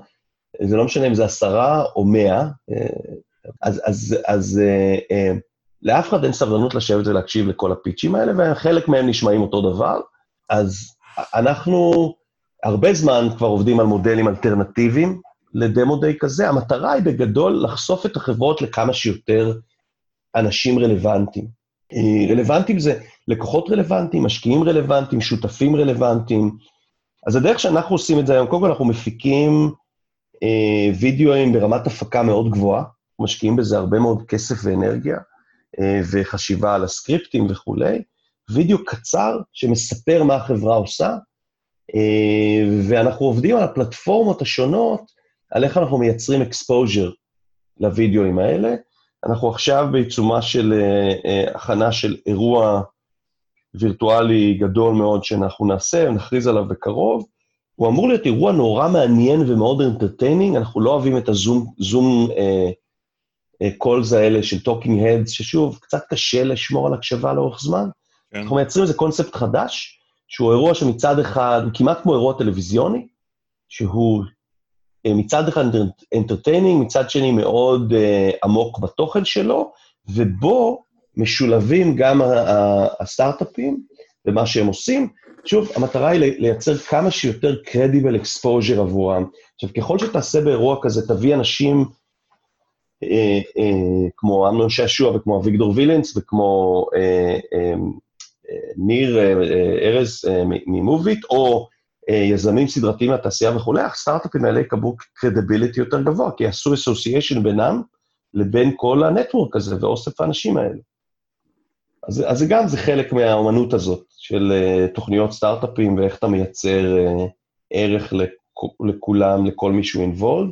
זה לא משנה אם זה עשרה או מאה, אז, אז, אז לאף אחד אין סבלנות לשבת ולהקשיב לכל הפיצ'ים האלה, וחלק מהם נשמעים אותו דבר. אז אנחנו הרבה זמן כבר עובדים על מודלים אלטרנטיביים לדמו דיי כזה. המטרה היא בגדול לחשוף את החברות לכמה שיותר אנשים רלוונטיים. אה, רלוונטיים זה לקוחות רלוונטיים, משקיעים רלוונטיים, שותפים רלוונטיים. אז הדרך שאנחנו עושים את זה היום, קודם כל אנחנו מפיקים אה, וידאוים ברמת הפקה מאוד גבוהה, משקיעים בזה הרבה מאוד כסף ואנרגיה. אה, וחשיבה על הסקריפטים וכולי, וידאו קצר שמספר מה החברה עושה, אה, ואנחנו עובדים על הפלטפורמות השונות, על איך אנחנו מייצרים exposure לוידאוים האלה. אנחנו עכשיו בעיצומה של אה, הכנה של אירוע וירטואלי גדול מאוד שאנחנו נעשה, ונכריז עליו בקרוב. הוא אמור להיות אירוע נורא מעניין ומאוד entertaining, אנחנו לא אוהבים את הזום, זום, אה, calls אה, האלה של talking heads, ששוב, קצת קשה לשמור על הקשבה לאורך זמן. כן. אנחנו מייצרים איזה קונספט חדש, שהוא אירוע שמצד אחד, הוא כמעט כמו אירוע טלוויזיוני, שהוא אה, מצד אחד entertaining, מצד שני מאוד uh, עמוק בתוכן שלו, ובו משולבים גם הסטארט-אפים ומה שהם עושים. שוב, המטרה היא לייצר כמה שיותר credible exposure עבורם. עכשיו, ככל שתעשה באירוע כזה, תביא אנשים אה, אה, כמו אמנון שעשוע וכמו אביגדור וילנץ וכמו אה, ניר ארז ממוביט, או יזמים סדרתיים מהתעשייה וכולי, הסטארט-אפים האלה יקבלו קרדיביליטי יותר גבוה, כי יעשו אסוסיישן בינם לבין כל הנטוורק הזה ואוסף האנשים האלה. אז, אז זה גם, זה חלק מהאומנות הזאת של uh, תוכניות סטארט-אפים ואיך אתה מייצר uh, ערך לכולם, לכל מישהו אינבולד.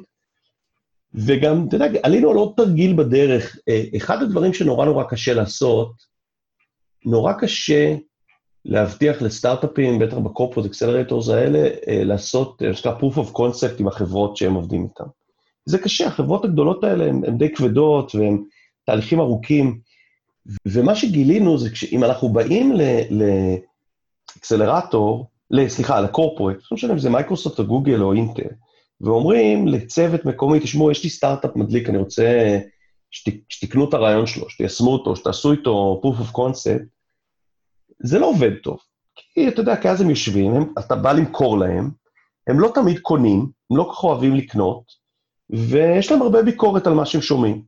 וגם, אתה יודע, עלינו על עוד תרגיל בדרך. אה, אחד הדברים שנורא נורא קשה לעשות, נורא קשה להבטיח לסטארט-אפים, בטח ב corporate accelerators האלה, אה, לעשות, מה שנקרא proof of concept עם החברות שהם עובדים איתן. זה קשה, החברות הגדולות האלה הן די כבדות והן תהליכים ארוכים, ומה שגילינו זה שאם אנחנו באים לאקסלרטור, סליחה, ל corporate, לא משנה אם זה מייקרוסופט או גוגל או אינטל, ואומרים לצוות מקומי, תשמעו, יש לי סטארט-אפ מדליק, אני רוצה שת, שתקנו את הרעיון שלו, שתיישמו אותו, שתעשו איתו proof of concept, זה לא עובד טוב. כי אתה יודע, כי אז הם יושבים, הם, אתה בא למכור להם, הם לא תמיד קונים, הם לא כל כך אוהבים לקנות, ויש להם הרבה ביקורת על מה שהם שומעים.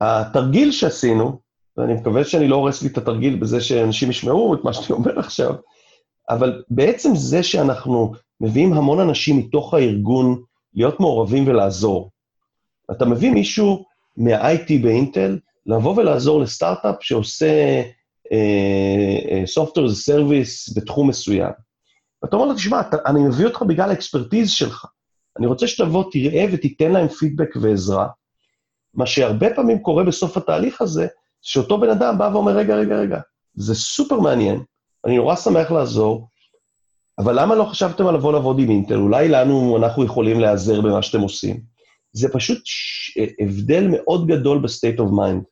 התרגיל שעשינו, ואני מקווה שאני לא הורס לי את התרגיל בזה שאנשים ישמעו את מה שאני אומר עכשיו, אבל בעצם זה שאנחנו מביאים המון אנשים מתוך הארגון להיות מעורבים ולעזור. אתה מביא מישהו מה-IT באינטל, לבוא ולעזור לסטארט-אפ שעושה uh, software as a service בתחום מסוים. ואתה אומר לו, תשמע, אני מביא אותך בגלל האקספרטיז שלך. אני רוצה שתבוא, תראה ותיתן להם פידבק ועזרה. מה שהרבה פעמים קורה בסוף התהליך הזה, שאותו בן אדם בא ואומר, רגע, רגע, רגע, זה סופר מעניין, אני נורא שמח לעזור, אבל למה לא חשבתם על לבוא לעבוד עם אינטל? אולי לנו, אנחנו יכולים להיעזר במה שאתם עושים. זה פשוט ש... הבדל מאוד גדול ב-state of mind.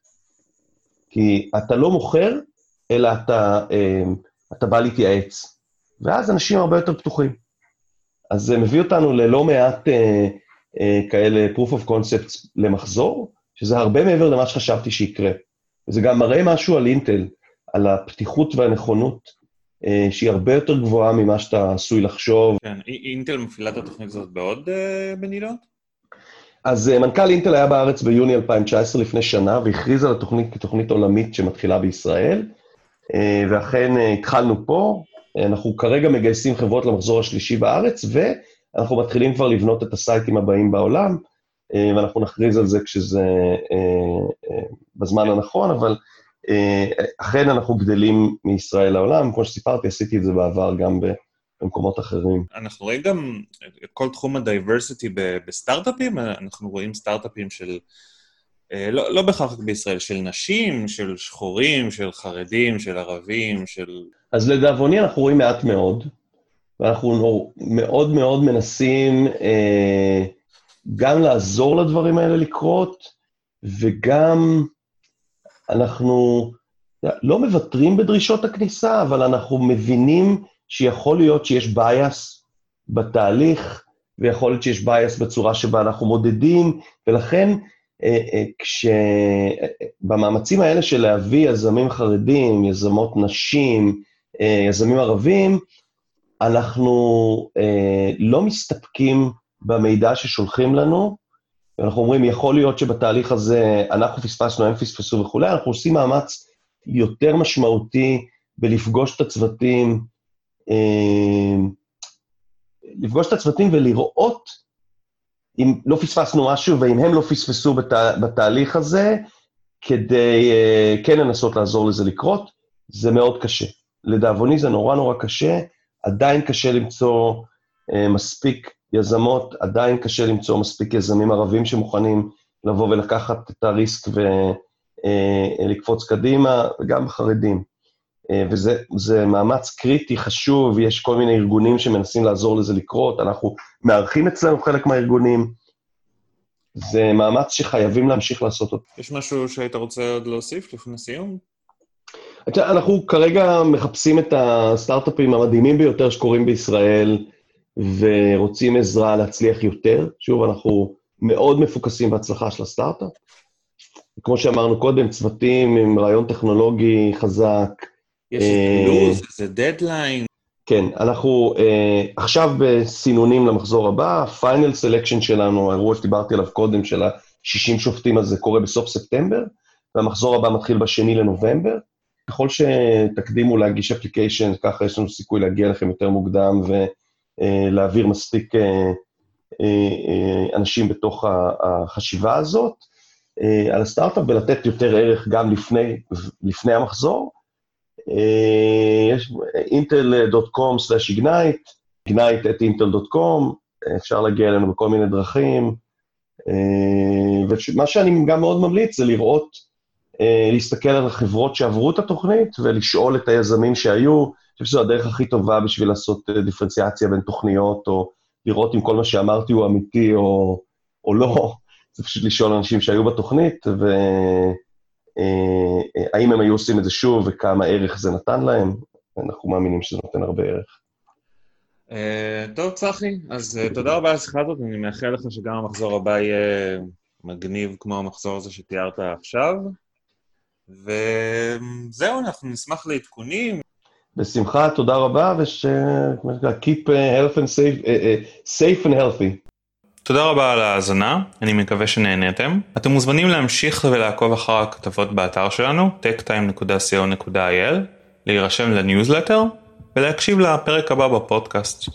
כי אתה לא מוכר, אלא אתה, אה, אתה בא להתייעץ. ואז אנשים הרבה יותר פתוחים. אז זה מביא אותנו ללא מעט אה, אה, כאלה proof of concepts למחזור, שזה הרבה מעבר למה שחשבתי שיקרה. וזה גם מראה משהו על אינטל, על הפתיחות והנכונות אה, שהיא הרבה יותר גבוהה ממה שאתה עשוי לחשוב. כן, אינטל מפעילה את התוכנית הזאת בעוד uh, מדינות? אז uh, מנכ"ל אינטל היה בארץ ביוני 2019, לפני שנה, והכריז על התוכנית כתוכנית עולמית שמתחילה בישראל, uh, ואכן uh, התחלנו פה. אנחנו כרגע מגייסים חברות למחזור השלישי בארץ, אנחנו מתחילים כבר לבנות את הסייטים הבאים בעולם, ואנחנו נכריז על זה כשזה בזמן הנכון, אבל אכן אנחנו גדלים מישראל לעולם, כמו שסיפרתי, עשיתי את זה בעבר גם במקומות אחרים. אנחנו רואים גם כל תחום הדייברסיטי בסטארט-אפים, אנחנו רואים סטארט-אפים של, לא, לא בהכרח בישראל, של נשים, של שחורים, של חרדים, של ערבים, של... אז לדאבוני אנחנו רואים מעט מאוד, ואנחנו מאוד מאוד מנסים אה, גם לעזור לדברים האלה לקרות, וגם אנחנו לא מוותרים בדרישות הכניסה, אבל אנחנו מבינים שיכול להיות שיש bias בתהליך, ויכול להיות שיש bias בצורה שבה אנחנו מודדים, ולכן אה, אה, כשבמאמצים האלה של להביא יזמים חרדים, יזמות נשים, אה, יזמים ערבים, אנחנו לא מסתפקים במידע ששולחים לנו, ואנחנו אומרים, יכול להיות שבתהליך הזה אנחנו פספסנו, הם פספסו וכולי, אנחנו עושים מאמץ יותר משמעותי בלפגוש את הצוותים, אה, לפגוש את הצוותים ולראות אם לא פספסנו משהו ואם הם לא פספסו בת, בתהליך הזה, כדי אה, כן לנסות לעזור לזה לקרות, זה מאוד קשה. לדאבוני זה נורא נורא קשה, עדיין קשה למצוא אה, מספיק יזמות, עדיין קשה למצוא מספיק יזמים ערבים שמוכנים לבוא ולקחת את הריסק ולקפוץ קדימה, וגם חרדים. אה, וזה מאמץ קריטי, חשוב, יש כל מיני ארגונים שמנסים לעזור לזה לקרות, אנחנו מארחים אצלנו חלק מהארגונים. זה מאמץ שחייבים להמשיך לעשות אותו. יש משהו שהיית רוצה עוד להוסיף לפני סיום? אנחנו כרגע מחפשים את הסטארט-אפים המדהימים ביותר שקורים בישראל, ורוצים עזרה להצליח יותר. שוב, אנחנו מאוד מפוקסים בהצלחה של הסטארט-אפ. כמו שאמרנו קודם, צוותים עם רעיון טכנולוגי חזק, יש אה, לו"ז, איזה דדליין. כן, אנחנו uh, עכשיו בסינונים למחזור הבא, final selection שלנו, האירוע שדיברתי עליו קודם, של ה-60 שופטים הזה, קורה בסוף ספטמבר, והמחזור הבא מתחיל בשני לנובמבר. ככל שתקדימו להגיש אפליקיישן, ככה יש לנו סיכוי להגיע לכם יותר מוקדם ולהעביר uh, מספיק uh, uh, אנשים בתוך החשיבה הזאת על הסטארט-אפ ולתת יותר ערך גם לפני, לפני המחזור. אה, יש intel.com/ignite, ignite at intel.com, אפשר להגיע אלינו בכל מיני דרכים. אה, ומה שאני גם מאוד ממליץ זה לראות, אה, להסתכל על החברות שעברו את התוכנית ולשאול את היזמים שהיו. חושב שזו הדרך הכי טובה בשביל לעשות דיפרנציאציה בין תוכניות, או לראות אם כל מה שאמרתי הוא אמיתי או, או לא. זה פשוט לשאול אנשים שהיו בתוכנית, ו... אה, האם הם היו עושים את זה שוב וכמה ערך זה נתן להם? אנחנו מאמינים שזה נותן הרבה ערך. אה, טוב, צחי, אז אה, תודה רבה על השיחה הזאת, אני מאחל לך שגם המחזור הבא יהיה מגניב כמו המחזור הזה שתיארת עכשיו. וזהו, אנחנו נשמח לעדכונים. בשמחה, תודה רבה, וש... keep health and safe, safe and healthy. תודה רבה על ההאזנה, אני מקווה שנהניתם. אתם מוזמנים להמשיך ולעקוב אחר הכתבות באתר שלנו, techtime.co.il, להירשם לניוזלטר ולהקשיב לפרק הבא בפודקאסט.